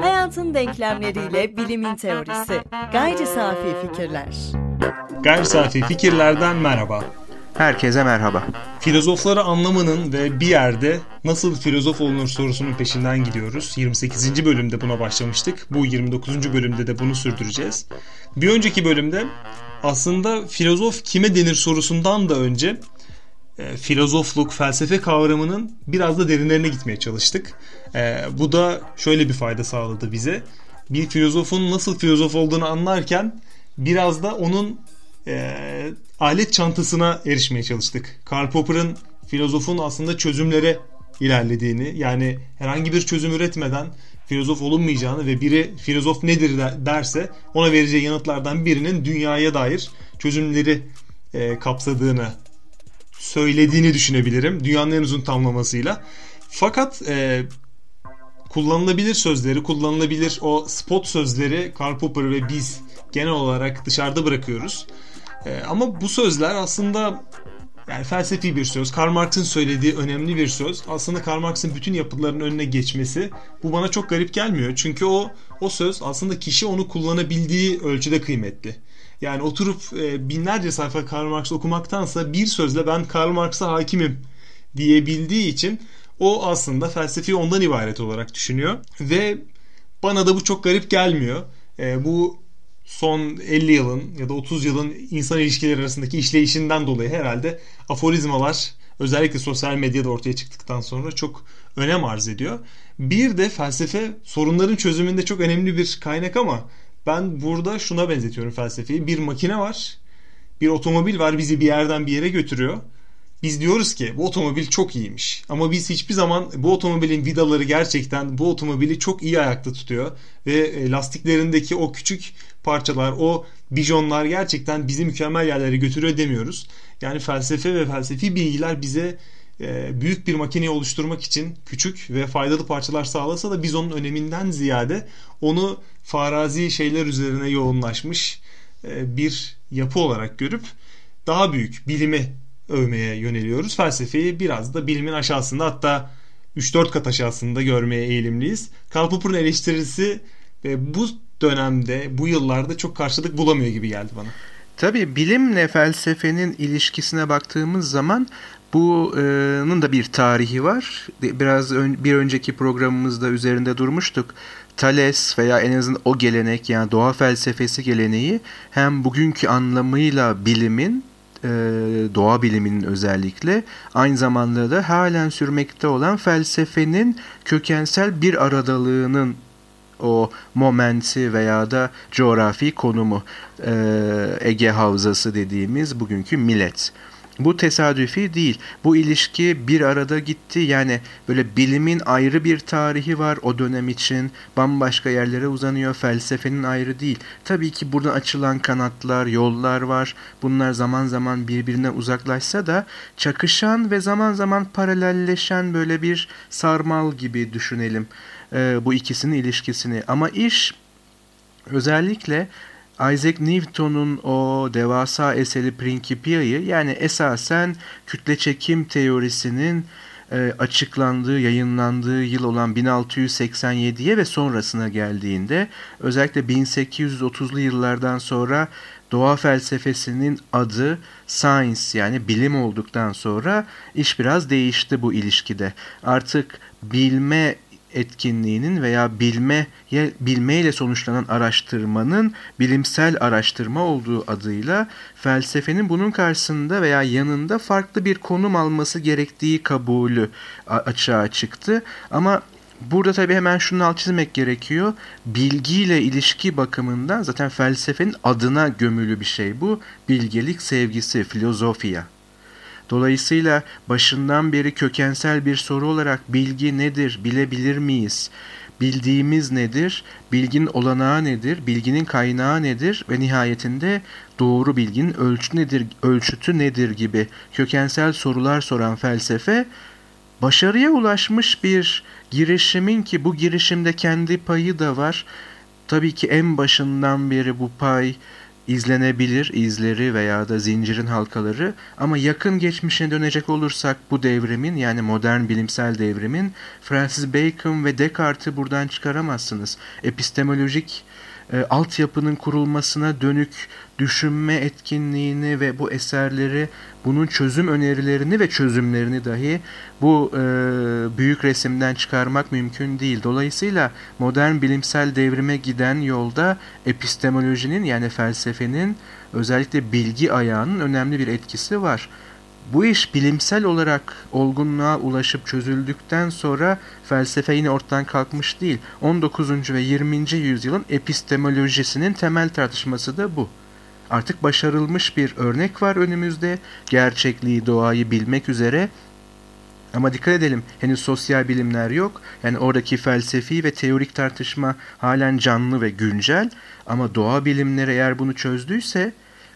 Hayatın denklemleriyle bilimin teorisi. Gayri safi fikirler. Gayri safi fikirlerden merhaba. Herkese merhaba. Filozofları anlamanın ve bir yerde nasıl filozof olunur sorusunun peşinden gidiyoruz. 28. bölümde buna başlamıştık. Bu 29. bölümde de bunu sürdüreceğiz. Bir önceki bölümde aslında filozof kime denir sorusundan da önce e, filozofluk, felsefe kavramının biraz da derinlerine gitmeye çalıştık. E, bu da şöyle bir fayda sağladı bize. Bir filozofun nasıl filozof olduğunu anlarken biraz da onun e, alet çantasına erişmeye çalıştık. Karl Popper'ın filozofun aslında çözümlere ilerlediğini yani herhangi bir çözüm üretmeden filozof olunmayacağını ve biri filozof nedir derse ona vereceği yanıtlardan birinin dünyaya dair çözümleri e, kapsadığını söylediğini düşünebilirim. Dünyanın en uzun tamlamasıyla. Fakat e, kullanılabilir sözleri, kullanılabilir o spot sözleri Karl Popper ve biz genel olarak dışarıda bırakıyoruz. E, ama bu sözler aslında yani felsefi bir söz. Karl Marx'ın söylediği önemli bir söz. Aslında Karl Marx'ın bütün yapıtlarının önüne geçmesi bu bana çok garip gelmiyor. Çünkü o o söz aslında kişi onu kullanabildiği ölçüde kıymetli. Yani oturup e, binlerce sayfa Karl Marx okumaktansa bir sözle ben Karl Marx'a hakimim diyebildiği için o aslında felsefi ondan ibaret olarak düşünüyor. Ve bana da bu çok garip gelmiyor. E, bu son 50 yılın ya da 30 yılın insan ilişkileri arasındaki işleyişinden dolayı herhalde aforizmalar özellikle sosyal medyada ortaya çıktıktan sonra çok önem arz ediyor. Bir de felsefe sorunların çözümünde çok önemli bir kaynak ama ben burada şuna benzetiyorum felsefeyi. Bir makine var, bir otomobil var bizi bir yerden bir yere götürüyor. Biz diyoruz ki bu otomobil çok iyiymiş. Ama biz hiçbir zaman bu otomobilin vidaları gerçekten bu otomobili çok iyi ayakta tutuyor. Ve e, lastiklerindeki o küçük parçalar, o bijonlar gerçekten bizi mükemmel yerlere götürüyor demiyoruz. Yani felsefe ve felsefi bilgiler bize büyük bir makineyi oluşturmak için küçük ve faydalı parçalar sağlasa da biz onun öneminden ziyade onu farazi şeyler üzerine yoğunlaşmış e, bir yapı olarak görüp daha büyük bilimi övmeye yöneliyoruz. Felsefeyi biraz da bilimin aşağısında hatta 3-4 kat aşağısında görmeye eğilimliyiz. Karl Popper'ın eleştirisi ve bu dönemde, bu yıllarda çok karşılık bulamıyor gibi geldi bana. Tabii bilimle felsefenin ilişkisine baktığımız zaman bunun da bir tarihi var. Biraz ön, bir önceki programımızda üzerinde durmuştuk. Thales veya en azından o gelenek yani doğa felsefesi geleneği hem bugünkü anlamıyla bilimin e, doğa biliminin özellikle aynı zamanda da halen sürmekte olan felsefenin kökensel bir aradalığının o momenti veya da coğrafi konumu e, Ege Havzası dediğimiz bugünkü millet. Bu tesadüfi değil. Bu ilişki bir arada gitti. Yani böyle bilimin ayrı bir tarihi var o dönem için. Bambaşka yerlere uzanıyor. Felsefenin ayrı değil. Tabii ki buradan açılan kanatlar, yollar var. Bunlar zaman zaman birbirine uzaklaşsa da çakışan ve zaman zaman paralelleşen böyle bir sarmal gibi düşünelim bu ikisinin ilişkisini. Ama iş özellikle Isaac Newton'un o devasa eseri Principia'yı yani esasen kütle çekim teorisinin e, açıklandığı, yayınlandığı yıl olan 1687'ye ve sonrasına geldiğinde özellikle 1830'lu yıllardan sonra doğa felsefesinin adı science yani bilim olduktan sonra iş biraz değişti bu ilişkide. Artık bilme etkinliğinin veya bilme bilmeyle sonuçlanan araştırmanın bilimsel araştırma olduğu adıyla felsefenin bunun karşısında veya yanında farklı bir konum alması gerektiği kabulü açığa çıktı. Ama Burada tabii hemen şunu alt çizmek gerekiyor. Bilgiyle ilişki bakımından zaten felsefenin adına gömülü bir şey bu. Bilgelik sevgisi, filozofiya. Dolayısıyla başından beri kökensel bir soru olarak bilgi nedir, bilebilir miyiz? Bildiğimiz nedir? Bilginin olanağı nedir? Bilginin kaynağı nedir? Ve nihayetinde doğru bilginin ölçütü nedir, ölçütü nedir gibi kökensel sorular soran felsefe başarıya ulaşmış bir girişimin ki bu girişimde kendi payı da var. Tabii ki en başından beri bu pay izlenebilir izleri veya da zincirin halkaları ama yakın geçmişine dönecek olursak bu devrimin yani modern bilimsel devrimin Francis Bacon ve Descartes'i buradan çıkaramazsınız. Epistemolojik e, altyapının kurulmasına dönük düşünme etkinliğini ve bu eserleri, bunun çözüm önerilerini ve çözümlerini dahi bu e, büyük resimden çıkarmak mümkün değil. Dolayısıyla modern bilimsel devrime giden yolda epistemolojinin yani felsefenin özellikle bilgi ayağının önemli bir etkisi var. Bu iş bilimsel olarak olgunluğa ulaşıp çözüldükten sonra felsefe yine ortadan kalkmış değil. 19. ve 20. yüzyılın epistemolojisinin temel tartışması da bu. Artık başarılmış bir örnek var önümüzde. Gerçekliği, doğayı bilmek üzere ama dikkat edelim henüz sosyal bilimler yok. Yani oradaki felsefi ve teorik tartışma halen canlı ve güncel. Ama doğa bilimleri eğer bunu çözdüyse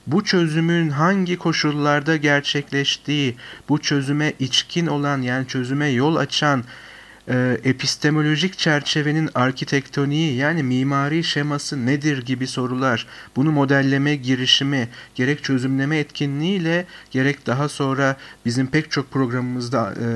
bu çözümün hangi koşullarda gerçekleştiği, bu çözüme içkin olan yani çözüme yol açan e, epistemolojik çerçevenin arkitektoniği yani mimari şeması nedir gibi sorular, bunu modelleme girişimi, gerek çözümleme etkinliğiyle gerek daha sonra bizim pek çok programımızda e,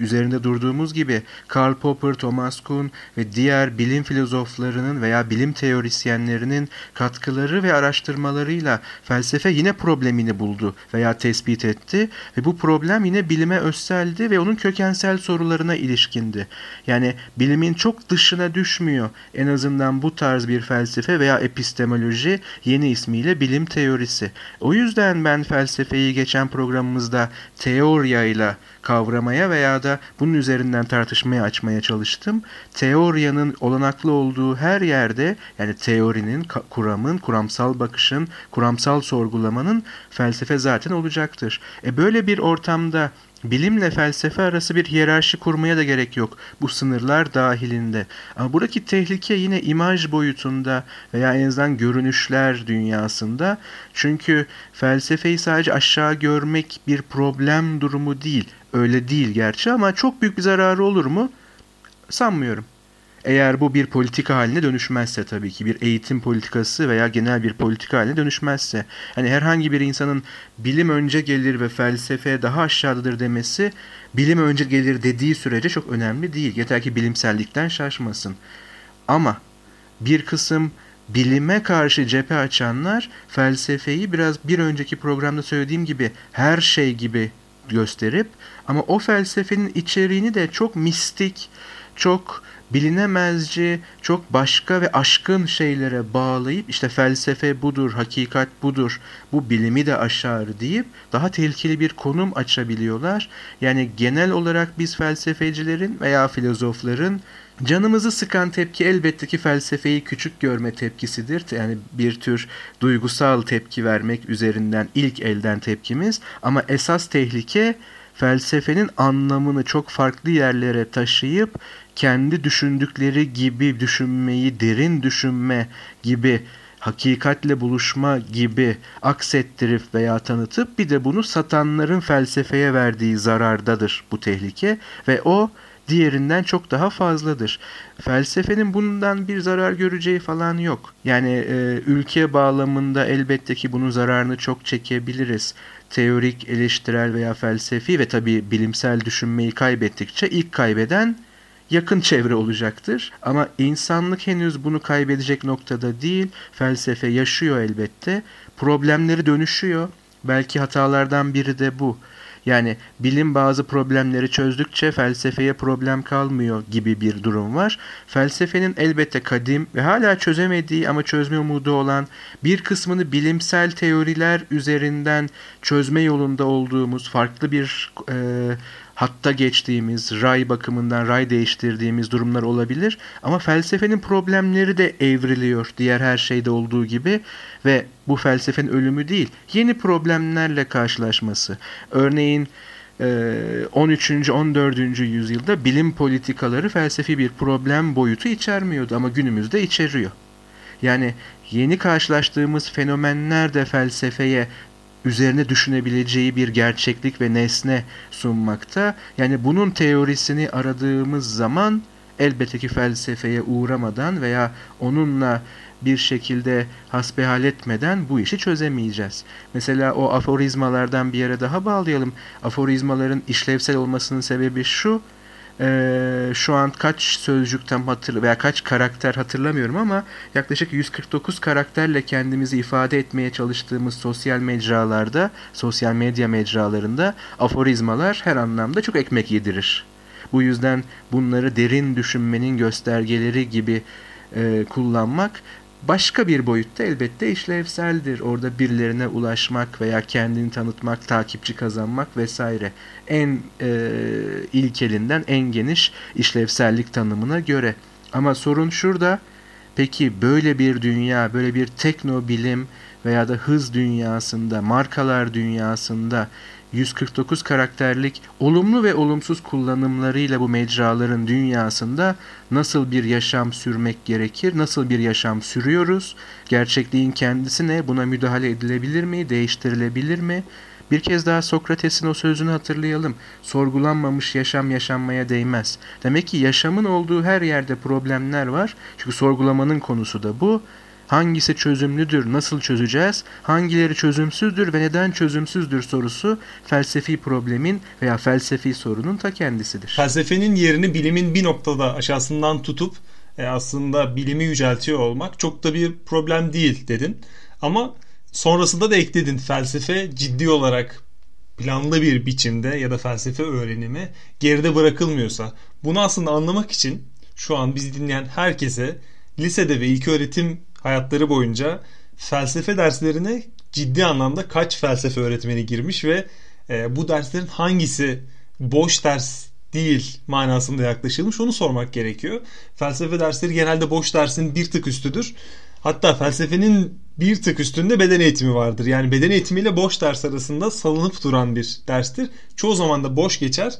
üzerinde durduğumuz gibi Karl Popper, Thomas Kuhn ve diğer bilim filozoflarının veya bilim teorisyenlerinin katkıları ve araştırmalarıyla felsefe yine problemini buldu veya tespit etti ve bu problem yine bilime özseldi ve onun kökensel sorularına ilişkindi. Yani bilimin çok dışına düşmüyor. En azından bu tarz bir felsefe veya epistemoloji yeni ismiyle bilim teorisi. O yüzden ben felsefeyi geçen programımızda teoriya ile kavramaya veya da bunun üzerinden tartışmaya açmaya çalıştım. Teoriyanın olanaklı olduğu her yerde yani teorinin, kuramın, kuramsal bakışın, kuramsal sorgulamanın felsefe zaten olacaktır. E böyle bir ortamda Bilimle felsefe arası bir hiyerarşi kurmaya da gerek yok bu sınırlar dahilinde. Ama buradaki tehlike yine imaj boyutunda veya en azından görünüşler dünyasında. Çünkü felsefeyi sadece aşağı görmek bir problem durumu değil. Öyle değil gerçi ama çok büyük bir zararı olur mu? Sanmıyorum. Eğer bu bir politika haline dönüşmezse tabii ki bir eğitim politikası veya genel bir politika haline dönüşmezse. Hani herhangi bir insanın bilim önce gelir ve felsefe daha aşağıdadır demesi bilim önce gelir dediği sürece çok önemli değil. Yeter ki bilimsellikten şaşmasın. Ama bir kısım bilime karşı cephe açanlar felsefeyi biraz bir önceki programda söylediğim gibi her şey gibi gösterip ama o felsefenin içeriğini de çok mistik, çok bilinemezci, çok başka ve aşkın şeylere bağlayıp işte felsefe budur, hakikat budur, bu bilimi de aşar deyip daha tehlikeli bir konum açabiliyorlar. Yani genel olarak biz felsefecilerin veya filozofların Canımızı sıkan tepki elbette ki felsefeyi küçük görme tepkisidir. Yani bir tür duygusal tepki vermek üzerinden ilk elden tepkimiz. Ama esas tehlike felsefenin anlamını çok farklı yerlere taşıyıp kendi düşündükleri gibi düşünmeyi derin düşünme gibi hakikatle buluşma gibi aksettirip veya tanıtıp bir de bunu satanların felsefeye verdiği zarardadır bu tehlike ve o diğerinden çok daha fazladır. Felsefenin bundan bir zarar göreceği falan yok. Yani e, ülke bağlamında elbette ki bunun zararını çok çekebiliriz. Teorik, eleştirel veya felsefi ve tabii bilimsel düşünmeyi kaybettikçe ilk kaybeden yakın çevre olacaktır. Ama insanlık henüz bunu kaybedecek noktada değil. Felsefe yaşıyor elbette. Problemleri dönüşüyor. Belki hatalardan biri de bu. Yani bilim bazı problemleri çözdükçe felsefeye problem kalmıyor gibi bir durum var. Felsefenin elbette kadim ve hala çözemediği ama çözme umudu olan bir kısmını bilimsel teoriler üzerinden çözme yolunda olduğumuz farklı bir e, hatta geçtiğimiz, ray bakımından ray değiştirdiğimiz durumlar olabilir. Ama felsefenin problemleri de evriliyor diğer her şeyde olduğu gibi ve bu felsefenin ölümü değil, yeni problemlerle karşılaşması. Örneğin 13. 14. yüzyılda bilim politikaları felsefi bir problem boyutu içermiyordu ama günümüzde içeriyor. Yani yeni karşılaştığımız fenomenler de felsefeye üzerine düşünebileceği bir gerçeklik ve nesne sunmakta. Yani bunun teorisini aradığımız zaman elbette ki felsefeye uğramadan veya onunla bir şekilde hasbihal etmeden bu işi çözemeyeceğiz. Mesela o aforizmalardan bir yere daha bağlayalım. Aforizmaların işlevsel olmasının sebebi şu, ee, şu an kaç sözcük tam hatır veya kaç karakter hatırlamıyorum ama yaklaşık 149 karakterle kendimizi ifade etmeye çalıştığımız sosyal mecralarda, sosyal medya mecralarında aforizmalar her anlamda çok ekmek yedirir. Bu yüzden bunları derin düşünmenin göstergeleri gibi e, kullanmak başka bir boyutta elbette işlevseldir. Orada birilerine ulaşmak veya kendini tanıtmak, takipçi kazanmak vesaire. En e, ilkelinden en geniş işlevsellik tanımına göre. Ama sorun şurada. Peki böyle bir dünya, böyle bir tekno bilim veya da hız dünyasında, markalar dünyasında 149 karakterlik olumlu ve olumsuz kullanımlarıyla bu mecraların dünyasında nasıl bir yaşam sürmek gerekir, nasıl bir yaşam sürüyoruz, gerçekliğin kendisi ne, buna müdahale edilebilir mi, değiştirilebilir mi? Bir kez daha Sokrates'in o sözünü hatırlayalım. Sorgulanmamış yaşam yaşanmaya değmez. Demek ki yaşamın olduğu her yerde problemler var. Çünkü sorgulamanın konusu da bu. Hangisi çözümlüdür, nasıl çözeceğiz, hangileri çözümsüzdür ve neden çözümsüzdür sorusu felsefi problemin veya felsefi sorunun ta kendisidir. Felsefenin yerini bilimin bir noktada aşağısından tutup e, aslında bilimi yüceltiyor olmak çok da bir problem değil dedin. Ama sonrasında da ekledin felsefe ciddi olarak planlı bir biçimde ya da felsefe öğrenimi geride bırakılmıyorsa bunu aslında anlamak için şu an bizi dinleyen herkese lisede ve ilk öğretim hayatları boyunca felsefe derslerine ciddi anlamda kaç felsefe öğretmeni girmiş ve e, bu derslerin hangisi boş ders değil manasında yaklaşılmış onu sormak gerekiyor. Felsefe dersleri genelde boş dersin bir tık üstüdür. Hatta felsefenin bir tık üstünde beden eğitimi vardır. Yani beden eğitimiyle boş ders arasında salınıp duran bir derstir. Çoğu zaman da boş geçer.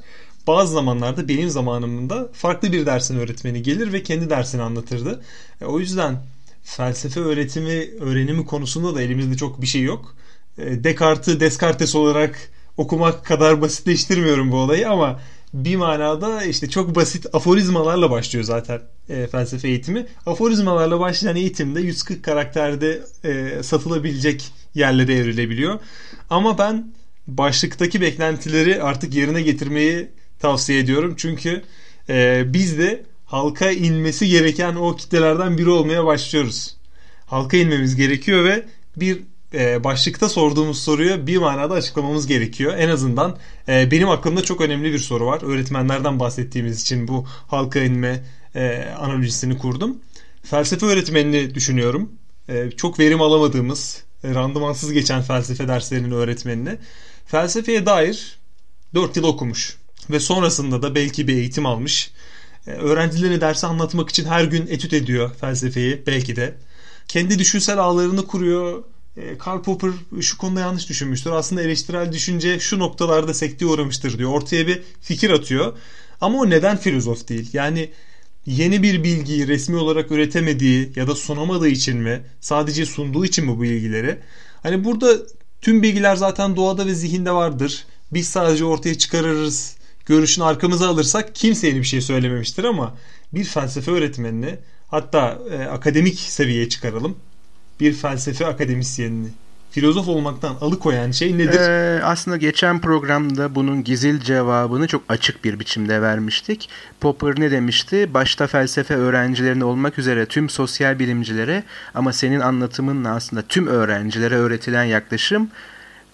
Bazı zamanlarda benim zamanımda farklı bir dersin öğretmeni gelir ve kendi dersini anlatırdı. E, o yüzden felsefe öğretimi öğrenimi konusunda da elimizde çok bir şey yok. E, Descartes'i Descartes olarak okumak kadar basitleştirmiyorum bu olayı ama bir manada işte çok basit aforizmalarla başlıyor zaten e, felsefe eğitimi. Aforizmalarla başlayan eğitimde 140 karakterde e, satılabilecek yerlere evrilebiliyor. Ama ben başlıktaki beklentileri artık yerine getirmeyi tavsiye ediyorum. Çünkü e, biz de halka inmesi gereken o kitlelerden biri olmaya başlıyoruz. Halka inmemiz gerekiyor ve bir e, başlıkta sorduğumuz soruyu bir manada açıklamamız gerekiyor. En azından e, benim aklımda çok önemli bir soru var. Öğretmenlerden bahsettiğimiz için bu halka inme e, analojisini kurdum. Felsefe öğretmenini düşünüyorum. E, çok verim alamadığımız, e, randımansız geçen felsefe derslerinin öğretmenini. Felsefeye dair 4 yıl okumuş ve sonrasında da belki bir eğitim almış e, öğrencilerine dersi anlatmak için her gün etüt ediyor felsefeyi belki de. Kendi düşünsel ağlarını kuruyor. E, Karl Popper şu konuda yanlış düşünmüştür. Aslında eleştirel düşünce şu noktalarda sekteye uğramıştır diyor. Ortaya bir fikir atıyor. Ama o neden filozof değil? Yani yeni bir bilgiyi resmi olarak üretemediği ya da sunamadığı için mi? Sadece sunduğu için mi bu bilgileri? Hani burada tüm bilgiler zaten doğada ve zihinde vardır. Biz sadece ortaya çıkarırız görüşünü arkamıza alırsak kimse yeni bir şey söylememiştir ama bir felsefe öğretmenini hatta e, akademik seviyeye çıkaralım. Bir felsefe akademisyenini filozof olmaktan alıkoyan şey nedir? Ee, aslında geçen programda bunun gizil cevabını çok açık bir biçimde vermiştik. Popper ne demişti? Başta felsefe öğrencilerine olmak üzere tüm sosyal bilimcilere ama senin anlatımınla aslında tüm öğrencilere öğretilen yaklaşım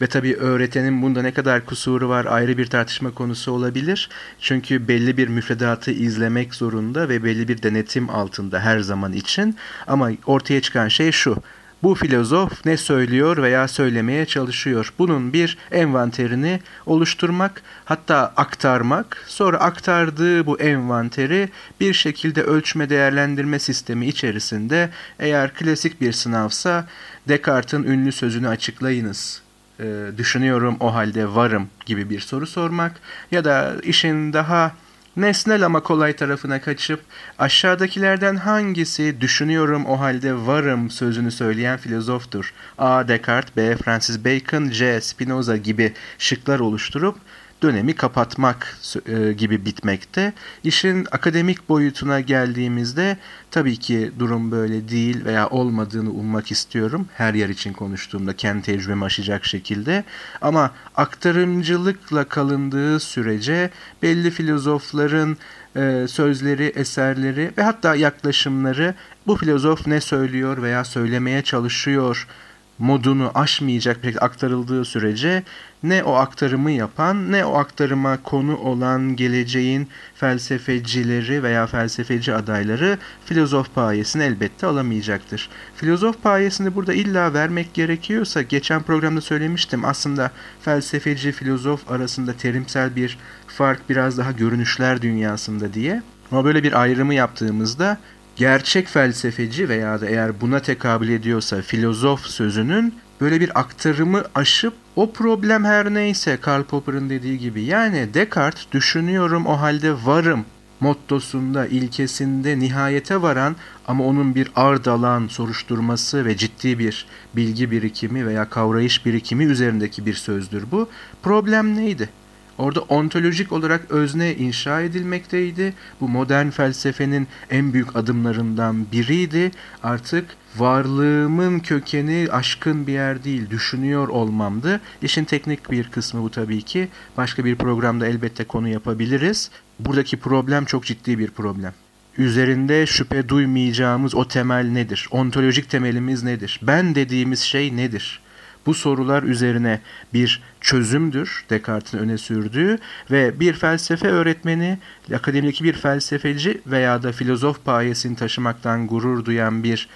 ve tabii öğretenin bunda ne kadar kusuru var ayrı bir tartışma konusu olabilir. Çünkü belli bir müfredatı izlemek zorunda ve belli bir denetim altında her zaman için. Ama ortaya çıkan şey şu. Bu filozof ne söylüyor veya söylemeye çalışıyor. Bunun bir envanterini oluşturmak, hatta aktarmak, sonra aktardığı bu envanteri bir şekilde ölçme değerlendirme sistemi içerisinde eğer klasik bir sınavsa Descartes'in ünlü sözünü açıklayınız e, düşünüyorum o halde varım gibi bir soru sormak ya da işin daha nesnel ama kolay tarafına kaçıp aşağıdakilerden hangisi düşünüyorum o halde varım sözünü söyleyen filozoftur. A. Descartes, B. Francis Bacon, C. Spinoza gibi şıklar oluşturup dönemi kapatmak e, gibi bitmekte. İşin akademik boyutuna geldiğimizde tabii ki durum böyle değil veya olmadığını ummak istiyorum. Her yer için konuştuğumda kendi tecrübemi aşacak şekilde. Ama aktarımcılıkla kalındığı sürece belli filozofların e, sözleri, eserleri ve hatta yaklaşımları bu filozof ne söylüyor veya söylemeye çalışıyor modunu aşmayacak bir aktarıldığı sürece ne o aktarımı yapan ne o aktarıma konu olan geleceğin felsefecileri veya felsefeci adayları filozof payesini elbette alamayacaktır. Filozof payesini burada illa vermek gerekiyorsa geçen programda söylemiştim aslında felsefeci filozof arasında terimsel bir fark biraz daha görünüşler dünyasında diye. Ama böyle bir ayrımı yaptığımızda gerçek felsefeci veya da eğer buna tekabül ediyorsa filozof sözünün böyle bir aktarımı aşıp o problem her neyse Karl Popper'ın dediği gibi yani Descartes düşünüyorum o halde varım mottosunda, ilkesinde nihayete varan ama onun bir ard alan soruşturması ve ciddi bir bilgi birikimi veya kavrayış birikimi üzerindeki bir sözdür bu. Problem neydi? Orada ontolojik olarak özne inşa edilmekteydi. Bu modern felsefenin en büyük adımlarından biriydi. Artık varlığımın kökeni aşkın bir yer değil, düşünüyor olmamdı. İşin teknik bir kısmı bu tabii ki. Başka bir programda elbette konu yapabiliriz. Buradaki problem çok ciddi bir problem. Üzerinde şüphe duymayacağımız o temel nedir? Ontolojik temelimiz nedir? Ben dediğimiz şey nedir? Bu sorular üzerine bir çözümdür Descartes'in öne sürdüğü ve bir felsefe öğretmeni, akademideki bir felsefeci veya da filozof payesini taşımaktan gurur duyan bir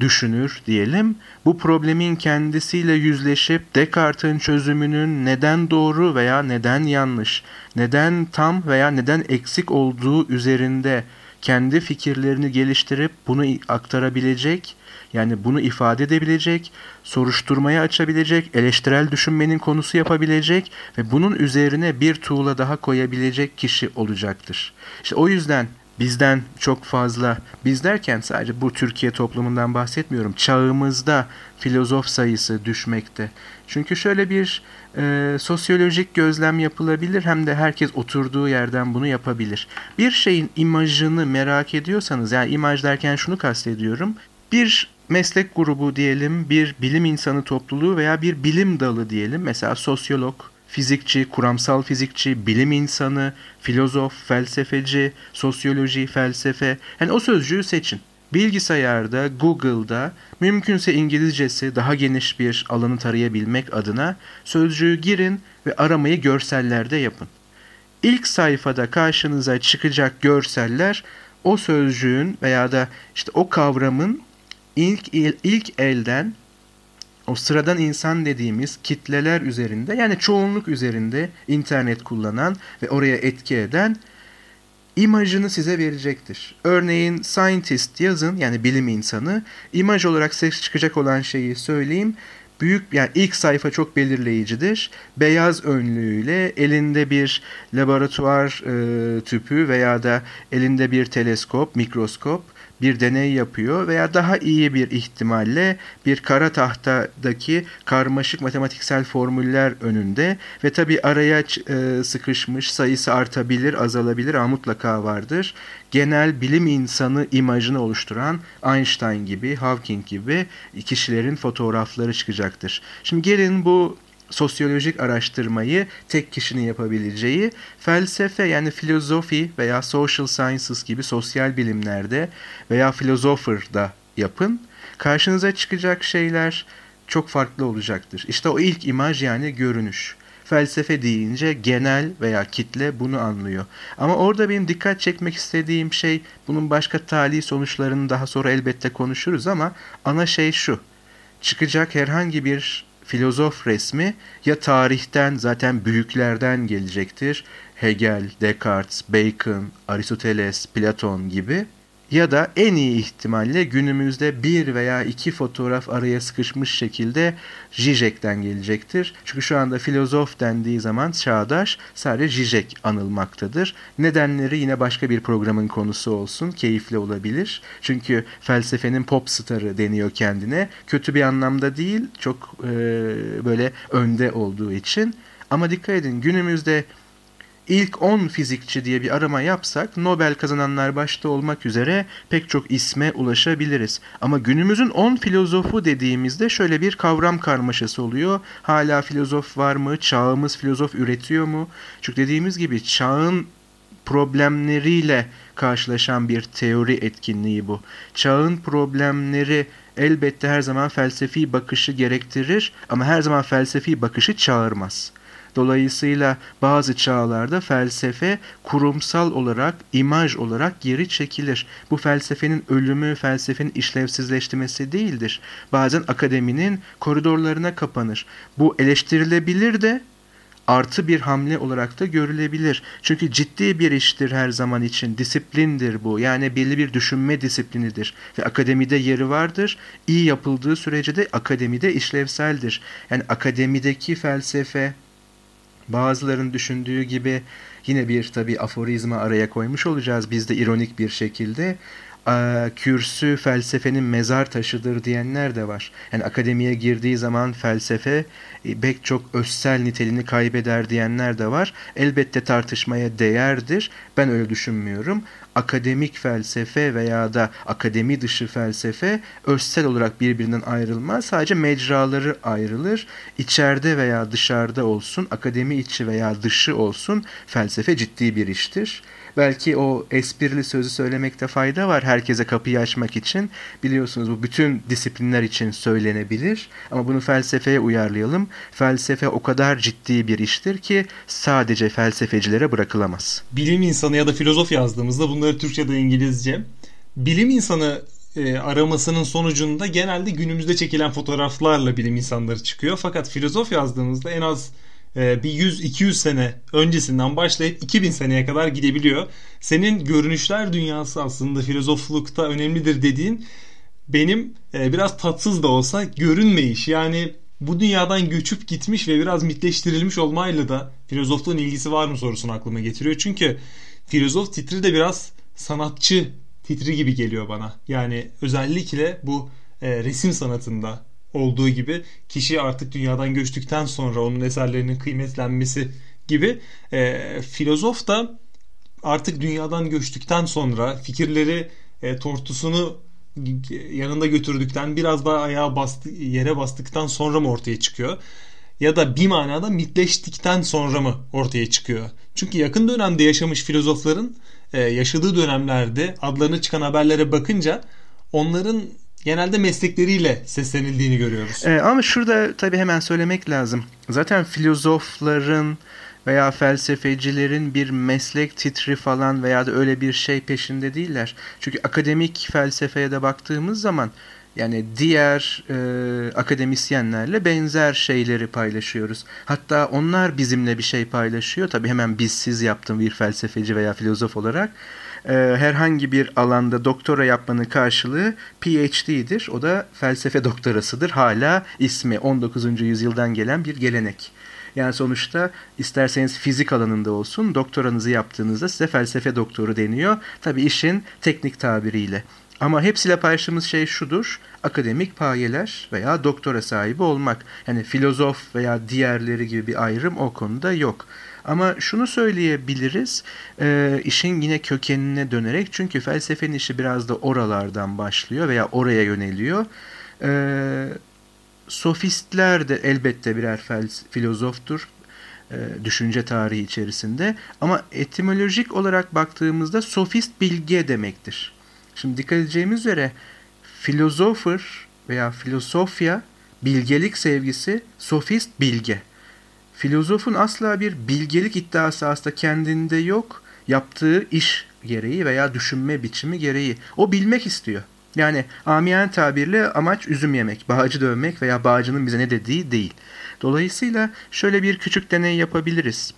düşünür diyelim. Bu problemin kendisiyle yüzleşip Descartes'in çözümünün neden doğru veya neden yanlış, neden tam veya neden eksik olduğu üzerinde kendi fikirlerini geliştirip bunu aktarabilecek yani bunu ifade edebilecek, soruşturmaya açabilecek, eleştirel düşünmenin konusu yapabilecek ve bunun üzerine bir tuğla daha koyabilecek kişi olacaktır. İşte o yüzden bizden çok fazla, biz derken sadece bu Türkiye toplumundan bahsetmiyorum, çağımızda filozof sayısı düşmekte. Çünkü şöyle bir e, sosyolojik gözlem yapılabilir hem de herkes oturduğu yerden bunu yapabilir. Bir şeyin imajını merak ediyorsanız, yani imaj derken şunu kastediyorum, bir meslek grubu diyelim, bir bilim insanı topluluğu veya bir bilim dalı diyelim. Mesela sosyolog, fizikçi, kuramsal fizikçi, bilim insanı, filozof, felsefeci, sosyoloji, felsefe. Yani o sözcüğü seçin. Bilgisayarda, Google'da, mümkünse İngilizcesi daha geniş bir alanı tarayabilmek adına sözcüğü girin ve aramayı görsellerde yapın. İlk sayfada karşınıza çıkacak görseller o sözcüğün veya da işte o kavramın ilk ilk elden o sıradan insan dediğimiz kitleler üzerinde yani çoğunluk üzerinde internet kullanan ve oraya etki eden imajını size verecektir. Örneğin scientist yazın yani bilim insanı imaj olarak ses çıkacak olan şeyi söyleyeyim. Büyük yani ilk sayfa çok belirleyicidir. Beyaz önlüğüyle elinde bir laboratuvar e, tüpü veya da elinde bir teleskop, mikroskop bir deney yapıyor veya daha iyi bir ihtimalle bir kara tahtadaki karmaşık matematiksel formüller önünde ve tabi araya e, sıkışmış sayısı artabilir, azalabilir ama mutlaka vardır. Genel bilim insanı imajını oluşturan Einstein gibi, Hawking gibi kişilerin fotoğrafları çıkacaktır. Şimdi gelin bu sosyolojik araştırmayı tek kişinin yapabileceği felsefe yani filozofi veya social sciences gibi sosyal bilimlerde veya philosopher'da yapın. Karşınıza çıkacak şeyler çok farklı olacaktır. İşte o ilk imaj yani görünüş. Felsefe deyince genel veya kitle bunu anlıyor. Ama orada benim dikkat çekmek istediğim şey bunun başka tali sonuçlarını daha sonra elbette konuşuruz ama ana şey şu. Çıkacak herhangi bir filozof resmi ya tarihten zaten büyüklerden gelecektir. Hegel, Descartes, Bacon, Aristoteles, Platon gibi ya da en iyi ihtimalle günümüzde bir veya iki fotoğraf araya sıkışmış şekilde Zizek'ten gelecektir. Çünkü şu anda filozof dendiği zaman çağdaş sadece Zizek anılmaktadır. Nedenleri yine başka bir programın konusu olsun. Keyifli olabilir. Çünkü felsefenin pop starı deniyor kendine. Kötü bir anlamda değil, çok e, böyle önde olduğu için. Ama dikkat edin günümüzde ilk 10 fizikçi diye bir arama yapsak Nobel kazananlar başta olmak üzere pek çok isme ulaşabiliriz. Ama günümüzün 10 filozofu dediğimizde şöyle bir kavram karmaşası oluyor. Hala filozof var mı? Çağımız filozof üretiyor mu? Çünkü dediğimiz gibi çağın problemleriyle karşılaşan bir teori etkinliği bu. Çağın problemleri elbette her zaman felsefi bakışı gerektirir ama her zaman felsefi bakışı çağırmaz. Dolayısıyla bazı çağlarda felsefe kurumsal olarak, imaj olarak geri çekilir. Bu felsefenin ölümü, felsefenin işlevsizleştirmesi değildir. Bazen akademinin koridorlarına kapanır. Bu eleştirilebilir de artı bir hamle olarak da görülebilir. Çünkü ciddi bir iştir her zaman için. Disiplindir bu. Yani belli bir düşünme disiplinidir. Ve akademide yeri vardır. İyi yapıldığı sürece de akademide işlevseldir. Yani akademideki felsefe bazıların düşündüğü gibi yine bir tabi aforizma araya koymuş olacağız. Biz de ironik bir şekilde kürsü felsefenin mezar taşıdır diyenler de var. Yani akademiye girdiği zaman felsefe e, pek çok özsel niteliğini kaybeder diyenler de var. Elbette tartışmaya değerdir. Ben öyle düşünmüyorum. Akademik felsefe veya da akademi dışı felsefe özsel olarak birbirinden ayrılmaz. Sadece mecraları ayrılır. İçeride veya dışarıda olsun, akademi içi veya dışı olsun felsefe ciddi bir iştir. Belki o esprili sözü söylemekte fayda var herkese kapıyı açmak için. Biliyorsunuz bu bütün disiplinler için söylenebilir ama bunu felsefeye uyarlayalım. Felsefe o kadar ciddi bir iştir ki sadece felsefecilere bırakılamaz. Bilim insanı ya da filozof yazdığımızda bunları Türkçe'de İngilizce. Bilim insanı e, aramasının sonucunda genelde günümüzde çekilen fotoğraflarla bilim insanları çıkıyor. Fakat filozof yazdığımızda en az bir 100-200 sene öncesinden başlayıp 2000 seneye kadar gidebiliyor. Senin görünüşler dünyası aslında filozoflukta önemlidir dediğin benim e, biraz tatsız da olsa görünmeyiş. Yani bu dünyadan göçüp gitmiş ve biraz mitleştirilmiş olmayla da filozofluğun ilgisi var mı sorusunu aklıma getiriyor. Çünkü filozof titri de biraz sanatçı titri gibi geliyor bana. Yani özellikle bu e, resim sanatında olduğu gibi kişi artık dünyadan göçtükten sonra onun eserlerinin kıymetlenmesi gibi e, filozof da artık dünyadan göçtükten sonra fikirleri e, tortusunu yanında götürdükten biraz daha ayağa bastı, yere bastıktan sonra mı ortaya çıkıyor? Ya da bir manada mitleştikten sonra mı ortaya çıkıyor? Çünkü yakın dönemde yaşamış filozofların e, yaşadığı dönemlerde adlarına çıkan haberlere bakınca onların genelde meslekleriyle seslenildiğini görüyoruz. Ee, ama şurada tabii hemen söylemek lazım. Zaten filozofların veya felsefecilerin bir meslek titri falan veya da öyle bir şey peşinde değiller. Çünkü akademik felsefeye de baktığımız zaman yani diğer e, akademisyenlerle benzer şeyleri paylaşıyoruz. Hatta onlar bizimle bir şey paylaşıyor. Tabii hemen biz siz yaptım bir felsefeci veya filozof olarak e, herhangi bir alanda doktora yapmanın karşılığı PhD'dir. O da felsefe doktorasıdır. Hala ismi 19. yüzyıldan gelen bir gelenek. Yani sonuçta isterseniz fizik alanında olsun doktoranızı yaptığınızda size felsefe doktoru deniyor. Tabi işin teknik tabiriyle. Ama hepsiyle paylaştığımız şey şudur. Akademik payeler veya doktora sahibi olmak. Yani filozof veya diğerleri gibi bir ayrım o konuda yok. Ama şunu söyleyebiliriz e, işin yine kökenine dönerek çünkü felsefenin işi biraz da oralardan başlıyor veya oraya yöneliyor. E, sofistler de elbette birer filozoftur e, düşünce tarihi içerisinde ama etimolojik olarak baktığımızda sofist bilge demektir. Şimdi dikkat edeceğimiz üzere filozofer veya filosofya bilgelik sevgisi, sofist bilge. Filozofun asla bir bilgelik iddiası aslında kendinde yok. Yaptığı iş gereği veya düşünme biçimi gereği. O bilmek istiyor. Yani amiyen tabirle amaç üzüm yemek, bağcı dövmek veya bağcının bize ne dediği değil. Dolayısıyla şöyle bir küçük deney yapabiliriz.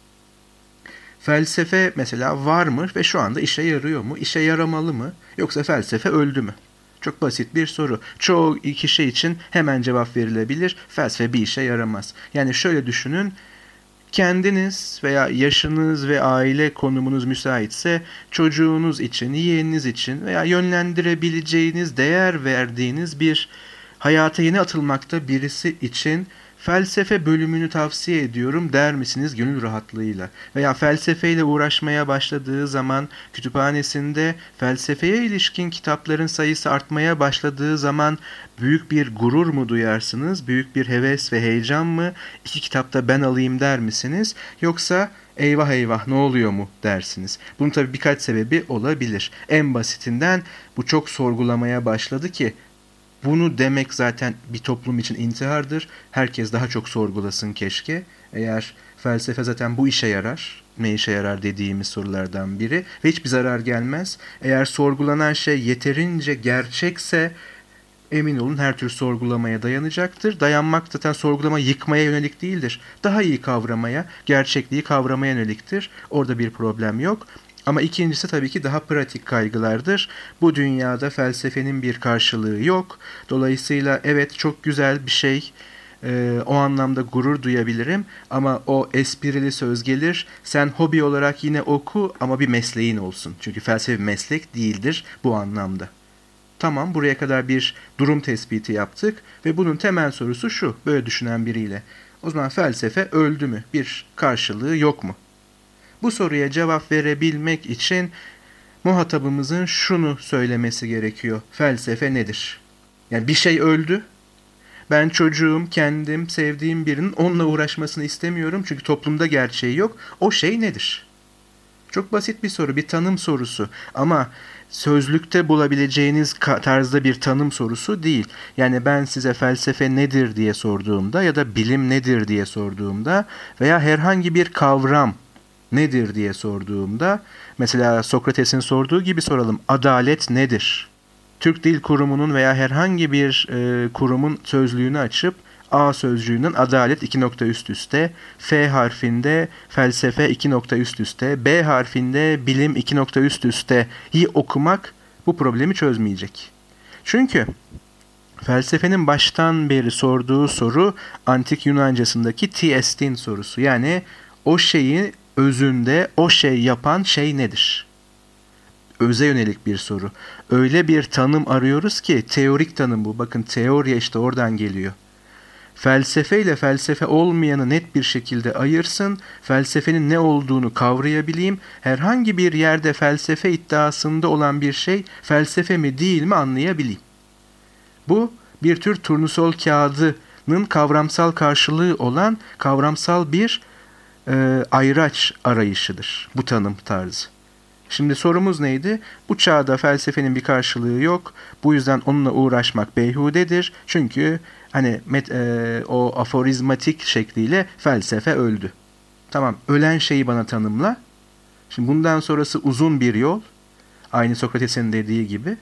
Felsefe mesela var mı ve şu anda işe yarıyor mu? İşe yaramalı mı? Yoksa felsefe öldü mü? Çok basit bir soru. Çoğu kişi için hemen cevap verilebilir. Felsefe bir işe yaramaz. Yani şöyle düşünün kendiniz veya yaşınız ve aile konumunuz müsaitse çocuğunuz için, yeğeniniz için veya yönlendirebileceğiniz, değer verdiğiniz bir hayata yeni atılmakta birisi için felsefe bölümünü tavsiye ediyorum der misiniz gönül rahatlığıyla? Veya felsefeyle uğraşmaya başladığı zaman kütüphanesinde felsefeye ilişkin kitapların sayısı artmaya başladığı zaman büyük bir gurur mu duyarsınız? Büyük bir heves ve heyecan mı? İki kitapta ben alayım der misiniz? Yoksa eyvah eyvah ne oluyor mu dersiniz. Bunun tabi birkaç sebebi olabilir. En basitinden bu çok sorgulamaya başladı ki bunu demek zaten bir toplum için intihardır. Herkes daha çok sorgulasın keşke. Eğer felsefe zaten bu işe yarar, ne işe yarar dediğimiz sorulardan biri ve hiçbir zarar gelmez. Eğer sorgulanan şey yeterince gerçekse emin olun her tür sorgulamaya dayanacaktır. Dayanmak zaten sorgulama yıkmaya yönelik değildir. Daha iyi kavramaya, gerçekliği kavramaya yöneliktir. Orada bir problem yok. Ama ikincisi tabii ki daha pratik kaygılardır. Bu dünyada felsefenin bir karşılığı yok. Dolayısıyla evet çok güzel bir şey. Ee, o anlamda gurur duyabilirim ama o esprili söz gelir. Sen hobi olarak yine oku ama bir mesleğin olsun. Çünkü felsefe meslek değildir bu anlamda. Tamam buraya kadar bir durum tespiti yaptık ve bunun temel sorusu şu böyle düşünen biriyle. O zaman felsefe öldü mü? Bir karşılığı yok mu? Bu soruya cevap verebilmek için muhatabımızın şunu söylemesi gerekiyor. Felsefe nedir? Yani bir şey öldü. Ben çocuğum, kendim, sevdiğim birinin onunla uğraşmasını istemiyorum çünkü toplumda gerçeği yok. O şey nedir? Çok basit bir soru, bir tanım sorusu ama sözlükte bulabileceğiniz tarzda bir tanım sorusu değil. Yani ben size felsefe nedir diye sorduğumda ya da bilim nedir diye sorduğumda veya herhangi bir kavram nedir diye sorduğumda mesela Sokrates'in sorduğu gibi soralım. Adalet nedir? Türk Dil Kurumu'nun veya herhangi bir e, kurumun sözlüğünü açıp A sözcüğünün adalet iki nokta üst üste, F harfinde felsefe iki nokta üst üste, B harfinde bilim iki nokta üst üste yi okumak bu problemi çözmeyecek. Çünkü felsefenin baştan beri sorduğu soru antik Yunancasındaki tiestin sorusu. Yani o şeyi özünde o şey yapan şey nedir? Öze yönelik bir soru. Öyle bir tanım arıyoruz ki teorik tanım bu. Bakın teoriye işte oradan geliyor. Felsefe ile felsefe olmayanı net bir şekilde ayırsın, felsefenin ne olduğunu kavrayabileyim, herhangi bir yerde felsefe iddiasında olan bir şey felsefe mi değil mi anlayabileyim. Bu bir tür turnusol kağıdının kavramsal karşılığı olan kavramsal bir e, ayraç arayışıdır bu tanım tarzı. Şimdi sorumuz neydi? Bu çağda felsefenin bir karşılığı yok. Bu yüzden onunla uğraşmak beyhudedir. Çünkü hani met, e, o aforizmatik şekliyle felsefe öldü. Tamam ölen şeyi bana tanımla. Şimdi bundan sonrası uzun bir yol. Aynı Sokrates'in dediği gibi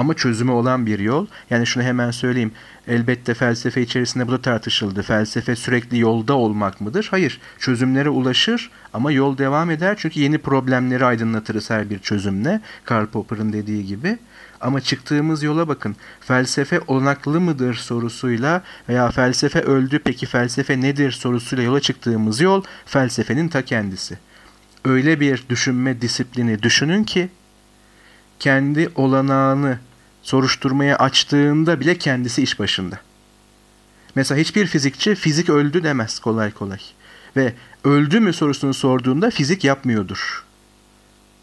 ama çözümü olan bir yol. Yani şunu hemen söyleyeyim. Elbette felsefe içerisinde bu da tartışıldı. Felsefe sürekli yolda olmak mıdır? Hayır. Çözümlere ulaşır ama yol devam eder. Çünkü yeni problemleri aydınlatırız her bir çözümle. Karl Popper'ın dediği gibi. Ama çıktığımız yola bakın. Felsefe olanaklı mıdır sorusuyla veya felsefe öldü peki felsefe nedir sorusuyla yola çıktığımız yol felsefenin ta kendisi. Öyle bir düşünme disiplini düşünün ki kendi olanağını soruşturmaya açtığında bile kendisi iş başında. Mesela hiçbir fizikçi fizik öldü demez kolay kolay. Ve öldü mü sorusunu sorduğunda fizik yapmıyordur.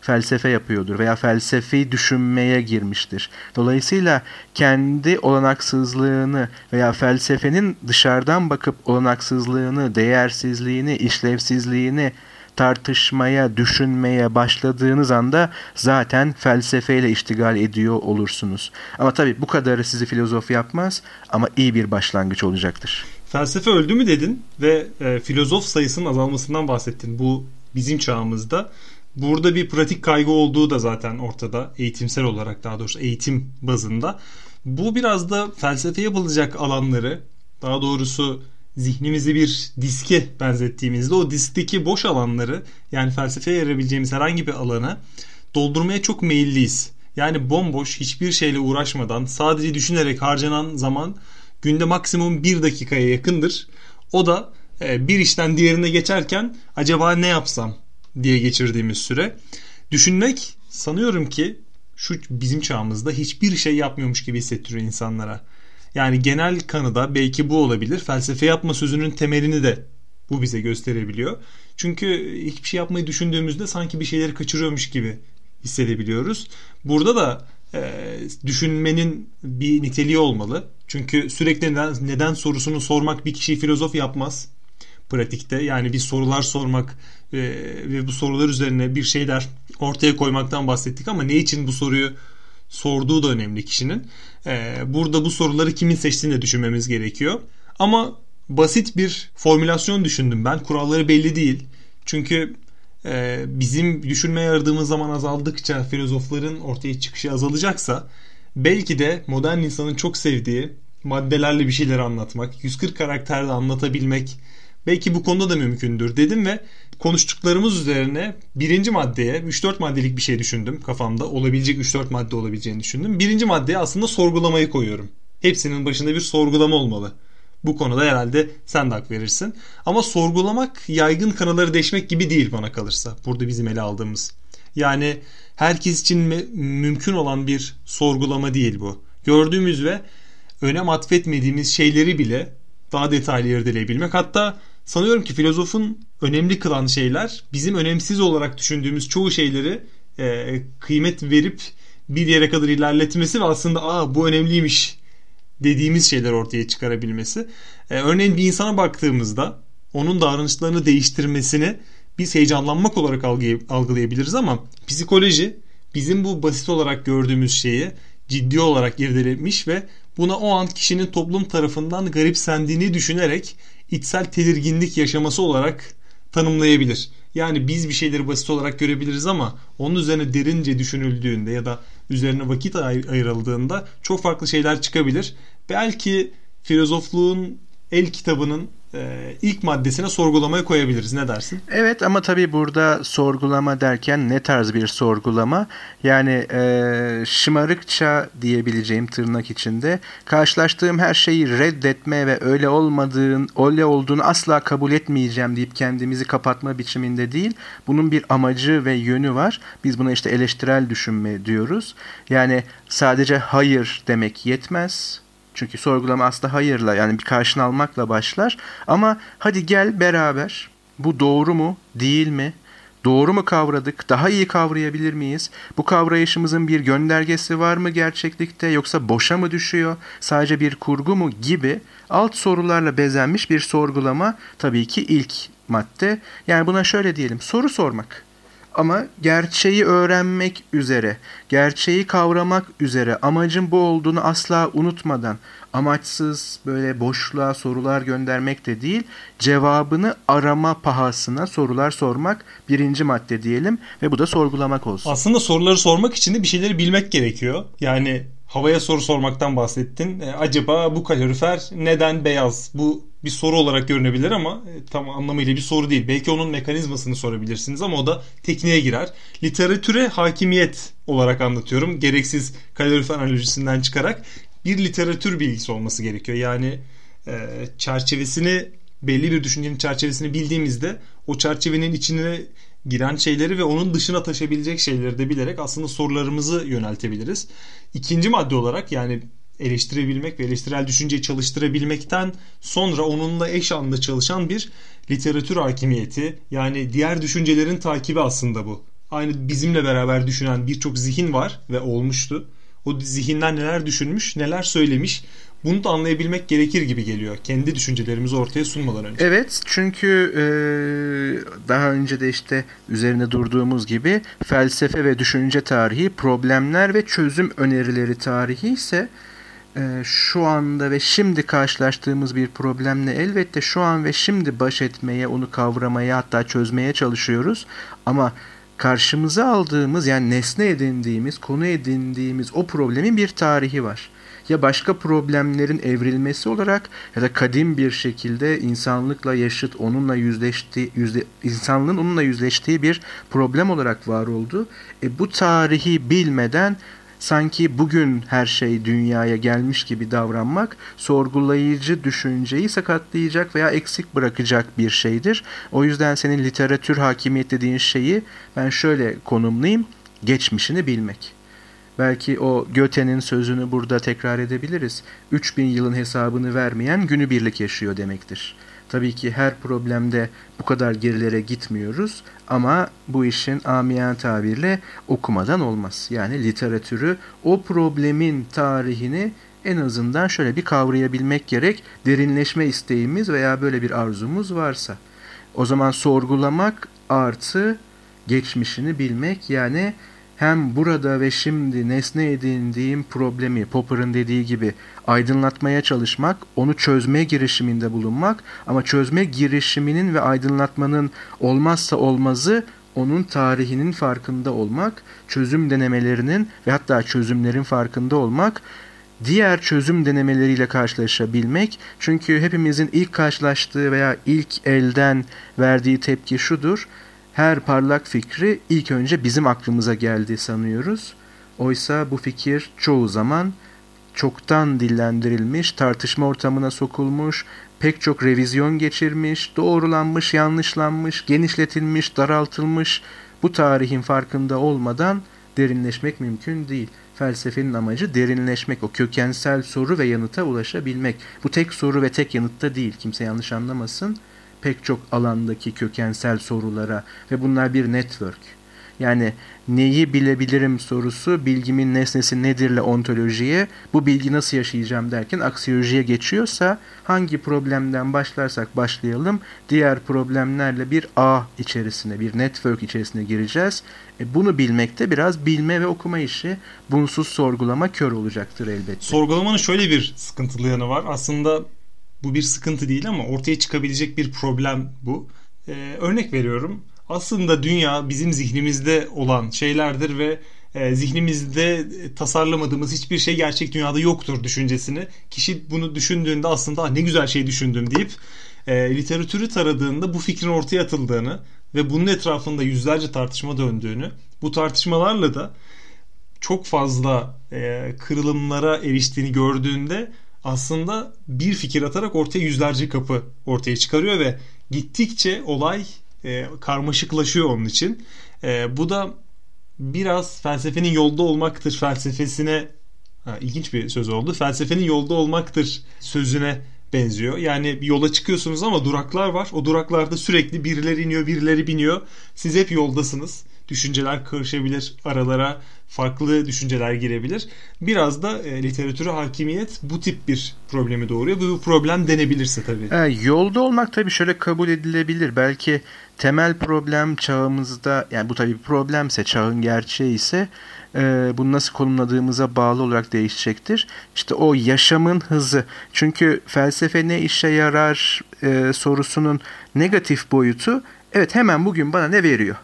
Felsefe yapıyordur veya felsefi düşünmeye girmiştir. Dolayısıyla kendi olanaksızlığını veya felsefenin dışarıdan bakıp olanaksızlığını, değersizliğini, işlevsizliğini tartışmaya, düşünmeye başladığınız anda zaten felsefeyle iştigal ediyor olursunuz. Ama tabii bu kadarı sizi filozof yapmaz ama iyi bir başlangıç olacaktır. Felsefe öldü mü dedin ve e, filozof sayısının azalmasından bahsettin bu bizim çağımızda. Burada bir pratik kaygı olduğu da zaten ortada eğitimsel olarak daha doğrusu eğitim bazında. Bu biraz da felsefe yapılacak alanları daha doğrusu zihnimizi bir diske benzettiğimizde o diskteki boş alanları yani felsefeye yarayabileceğimiz herhangi bir alanı doldurmaya çok meyilliyiz. Yani bomboş hiçbir şeyle uğraşmadan sadece düşünerek harcanan zaman günde maksimum bir dakikaya yakındır. O da e, bir işten diğerine geçerken acaba ne yapsam diye geçirdiğimiz süre. Düşünmek sanıyorum ki şu bizim çağımızda hiçbir şey yapmıyormuş gibi hissettiriyor insanlara. Yani genel kanıda belki bu olabilir. Felsefe yapma sözünün temelini de bu bize gösterebiliyor. Çünkü hiçbir şey yapmayı düşündüğümüzde sanki bir şeyleri kaçırıyormuş gibi hissedebiliyoruz. Burada da e, düşünmenin bir niteliği olmalı. Çünkü sürekli neden, neden sorusunu sormak bir kişiyi filozof yapmaz pratikte. Yani bir sorular sormak e, ve bu sorular üzerine bir şeyler ortaya koymaktan bahsettik ama ne için bu soruyu sorduğu da önemli kişinin. E, burada bu soruları kimin seçtiğini de düşünmemiz gerekiyor. Ama basit bir formülasyon düşündüm ben. Kuralları belli değil. Çünkü e, bizim düşünmeye yaradığımız zaman azaldıkça filozofların ortaya çıkışı azalacaksa belki de modern insanın çok sevdiği maddelerle bir şeyler anlatmak, 140 karakterde anlatabilmek belki bu konuda da mümkündür dedim ve konuştuklarımız üzerine birinci maddeye 3-4 maddelik bir şey düşündüm kafamda. Olabilecek 3-4 madde olabileceğini düşündüm. Birinci maddeye aslında sorgulamayı koyuyorum. Hepsinin başında bir sorgulama olmalı. Bu konuda herhalde sen de hak verirsin. Ama sorgulamak yaygın kanalları deşmek gibi değil bana kalırsa. Burada bizim ele aldığımız. Yani herkes için mümkün olan bir sorgulama değil bu. Gördüğümüz ve önem atfetmediğimiz şeyleri bile daha detaylı irdeleyebilmek. Hatta sanıyorum ki filozofun önemli kılan şeyler bizim önemsiz olarak düşündüğümüz çoğu şeyleri e, kıymet verip bir yere kadar ilerletmesi ve aslında aa bu önemliymiş dediğimiz şeyler ortaya çıkarabilmesi. Ee, örneğin bir insana baktığımızda onun davranışlarını değiştirmesini biz heyecanlanmak olarak algılayabiliriz ama psikoloji bizim bu basit olarak gördüğümüz şeyi ciddi olarak irdelemiş ve buna o an kişinin toplum tarafından garipsendiğini düşünerek içsel tedirginlik yaşaması olarak tanımlayabilir. Yani biz bir şeyleri basit olarak görebiliriz ama onun üzerine derince düşünüldüğünde ya da üzerine vakit ayrıldığında çok farklı şeyler çıkabilir. Belki filozofluğun el kitabının ilk maddesine sorgulamaya koyabiliriz. Ne dersin? Evet ama tabii burada sorgulama derken ne tarz bir sorgulama? Yani e, şımarıkça diyebileceğim tırnak içinde karşılaştığım her şeyi reddetme ve öyle olmadığın, öyle olduğunu asla kabul etmeyeceğim deyip kendimizi kapatma biçiminde değil. Bunun bir amacı ve yönü var. Biz buna işte eleştirel düşünme diyoruz. Yani sadece hayır demek yetmez çünkü sorgulama aslında hayırla yani bir karşını almakla başlar. Ama hadi gel beraber bu doğru mu değil mi? Doğru mu kavradık? Daha iyi kavrayabilir miyiz? Bu kavrayışımızın bir göndergesi var mı gerçeklikte yoksa boşa mı düşüyor? Sadece bir kurgu mu gibi alt sorularla bezenmiş bir sorgulama tabii ki ilk madde. Yani buna şöyle diyelim soru sormak ama gerçeği öğrenmek üzere, gerçeği kavramak üzere amacın bu olduğunu asla unutmadan amaçsız böyle boşluğa sorular göndermek de değil, cevabını arama pahasına sorular sormak birinci madde diyelim ve bu da sorgulamak olsun. Aslında soruları sormak için de bir şeyleri bilmek gerekiyor. Yani havaya soru sormaktan bahsettin. E, acaba bu kalorifer neden beyaz? Bu bir soru olarak görünebilir ama e, tam anlamıyla bir soru değil. Belki onun mekanizmasını sorabilirsiniz ama o da tekniğe girer. Literatüre hakimiyet olarak anlatıyorum. Gereksiz kalorifer analojisinden çıkarak bir literatür bilgisi olması gerekiyor. Yani e, çerçevesini belli bir düşüncenin çerçevesini bildiğimizde o çerçevenin içine giren şeyleri ve onun dışına taşabilecek şeyleri de bilerek aslında sorularımızı yöneltebiliriz. İkinci madde olarak yani eleştirebilmek ve eleştirel düşünceyi çalıştırabilmekten sonra onunla eş anda çalışan bir literatür hakimiyeti yani diğer düşüncelerin takibi aslında bu. Aynı bizimle beraber düşünen birçok zihin var ve olmuştu. O zihinler neler düşünmüş, neler söylemiş bunu da anlayabilmek gerekir gibi geliyor. Kendi düşüncelerimizi ortaya sunmadan önce. Evet çünkü e, daha önce de işte üzerine durduğumuz gibi felsefe ve düşünce tarihi, problemler ve çözüm önerileri tarihi ise e, şu anda ve şimdi karşılaştığımız bir problemle elbette şu an ve şimdi baş etmeye, onu kavramaya hatta çözmeye çalışıyoruz. Ama karşımıza aldığımız yani nesne edindiğimiz, konu edindiğimiz o problemin bir tarihi var ya başka problemlerin evrilmesi olarak ya da kadim bir şekilde insanlıkla yaşıt onunla yüzleştiği yüzde, insanlığın onunla yüzleştiği bir problem olarak var oldu. E, bu tarihi bilmeden sanki bugün her şey dünyaya gelmiş gibi davranmak sorgulayıcı düşünceyi sakatlayacak veya eksik bırakacak bir şeydir. O yüzden senin literatür hakimiyet dediğin şeyi ben şöyle konumlayayım. Geçmişini bilmek. Belki o Göte'nin sözünü burada tekrar edebiliriz. 3000 yılın hesabını vermeyen günübirlik yaşıyor demektir. Tabii ki her problemde bu kadar gerilere gitmiyoruz ama bu işin amiyen tabirle okumadan olmaz. Yani literatürü o problemin tarihini en azından şöyle bir kavrayabilmek gerek. Derinleşme isteğimiz veya böyle bir arzumuz varsa. O zaman sorgulamak artı geçmişini bilmek yani hem burada ve şimdi nesne edindiğim problemi Popper'ın dediği gibi aydınlatmaya çalışmak, onu çözme girişiminde bulunmak ama çözme girişiminin ve aydınlatmanın olmazsa olmazı onun tarihinin farkında olmak, çözüm denemelerinin ve hatta çözümlerin farkında olmak, diğer çözüm denemeleriyle karşılaşabilmek. Çünkü hepimizin ilk karşılaştığı veya ilk elden verdiği tepki şudur her parlak fikri ilk önce bizim aklımıza geldi sanıyoruz. Oysa bu fikir çoğu zaman çoktan dillendirilmiş, tartışma ortamına sokulmuş, pek çok revizyon geçirmiş, doğrulanmış, yanlışlanmış, genişletilmiş, daraltılmış. Bu tarihin farkında olmadan derinleşmek mümkün değil. Felsefenin amacı derinleşmek, o kökensel soru ve yanıta ulaşabilmek. Bu tek soru ve tek yanıtta değil, kimse yanlış anlamasın pek çok alandaki kökensel sorulara ve bunlar bir network. Yani neyi bilebilirim sorusu bilgimin nesnesi nedirle ontolojiye, bu bilgi nasıl yaşayacağım derken aksiyolojiye geçiyorsa hangi problemden başlarsak başlayalım diğer problemlerle bir ağ içerisine, bir network içerisine gireceğiz. E bunu bilmekte biraz bilme ve okuma işi. Bunsuz sorgulama kör olacaktır elbette. Sorgulamanın şöyle bir sıkıntılı yanı var. Aslında bu bir sıkıntı değil ama ortaya çıkabilecek bir problem bu. Ee, örnek veriyorum. Aslında dünya bizim zihnimizde olan şeylerdir ve e, zihnimizde tasarlamadığımız hiçbir şey gerçek dünyada yoktur düşüncesini. Kişi bunu düşündüğünde aslında ah, ne güzel şey düşündüm deyip e, literatürü taradığında bu fikrin ortaya atıldığını ve bunun etrafında yüzlerce tartışma döndüğünü, bu tartışmalarla da çok fazla e, kırılımlara eriştiğini gördüğünde aslında bir fikir atarak ortaya yüzlerce kapı ortaya çıkarıyor ve gittikçe olay e, karmaşıklaşıyor onun için. E, bu da biraz felsefenin yolda olmaktır felsefesine ha, ilginç bir söz oldu. Felsefenin yolda olmaktır sözüne benziyor. Yani bir yola çıkıyorsunuz ama duraklar var. O duraklarda sürekli birileri iniyor, birileri biniyor. Siz hep yoldasınız düşünceler karışabilir aralara farklı düşünceler girebilir. Biraz da e, literatüre hakimiyet bu tip bir problemi doğuruyor. Bu problem denebilirse tabii. E, yolda olmak tabii şöyle kabul edilebilir. Belki temel problem çağımızda yani bu tabii bir problemse çağın gerçeği ise e, bunu nasıl konumladığımıza bağlı olarak değişecektir. İşte o yaşamın hızı. Çünkü felsefe ne işe yarar e, sorusunun negatif boyutu evet hemen bugün bana ne veriyor?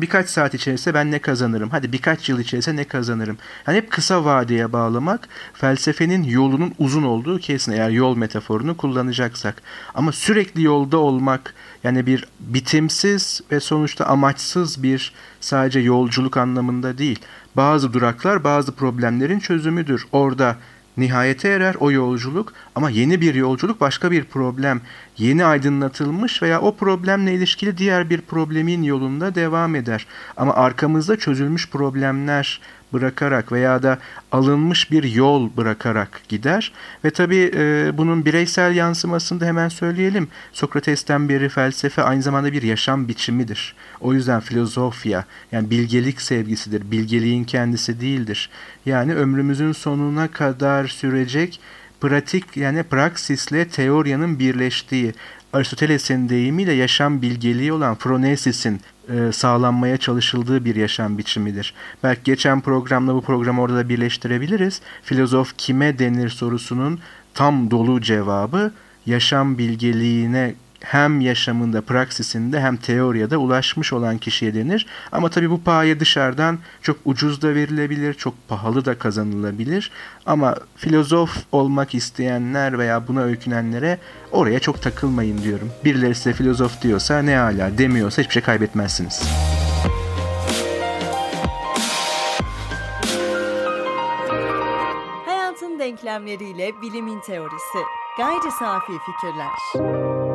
Birkaç saat içerisinde ben ne kazanırım? Hadi birkaç yıl içerisinde ne kazanırım? Yani hep kısa vadeye bağlamak felsefenin yolunun uzun olduğu kesin eğer yol metaforunu kullanacaksak. Ama sürekli yolda olmak yani bir bitimsiz ve sonuçta amaçsız bir sadece yolculuk anlamında değil. Bazı duraklar bazı problemlerin çözümüdür. Orada nihayete erer o yolculuk ama yeni bir yolculuk başka bir problem yeni aydınlatılmış veya o problemle ilişkili diğer bir problemin yolunda devam eder. Ama arkamızda çözülmüş problemler bırakarak veya da alınmış bir yol bırakarak gider. Ve tabii e, bunun bireysel yansımasını da hemen söyleyelim. Sokrates'ten beri felsefe aynı zamanda bir yaşam biçimidir. O yüzden filozofya yani bilgelik sevgisidir. Bilgeliğin kendisi değildir. Yani ömrümüzün sonuna kadar sürecek pratik yani praksisle teoryanın birleştiği Aristoteles'in deyimiyle yaşam bilgeliği olan Phronesis'in e, sağlanmaya çalışıldığı bir yaşam biçimidir. Belki geçen programla bu programı orada da birleştirebiliriz. Filozof kime denir sorusunun tam dolu cevabı yaşam bilgeliğine hem yaşamında, praksisinde hem teoriyada ulaşmış olan kişiye denir. Ama tabii bu paye dışarıdan çok ucuz da verilebilir, çok pahalı da kazanılabilir. Ama filozof olmak isteyenler veya buna öykünenlere oraya çok takılmayın diyorum. Birileri size filozof diyorsa ne hala demiyorsa hiçbir şey kaybetmezsiniz. Hayatın denklemleriyle bilimin teorisi. Gayri safi fikirler.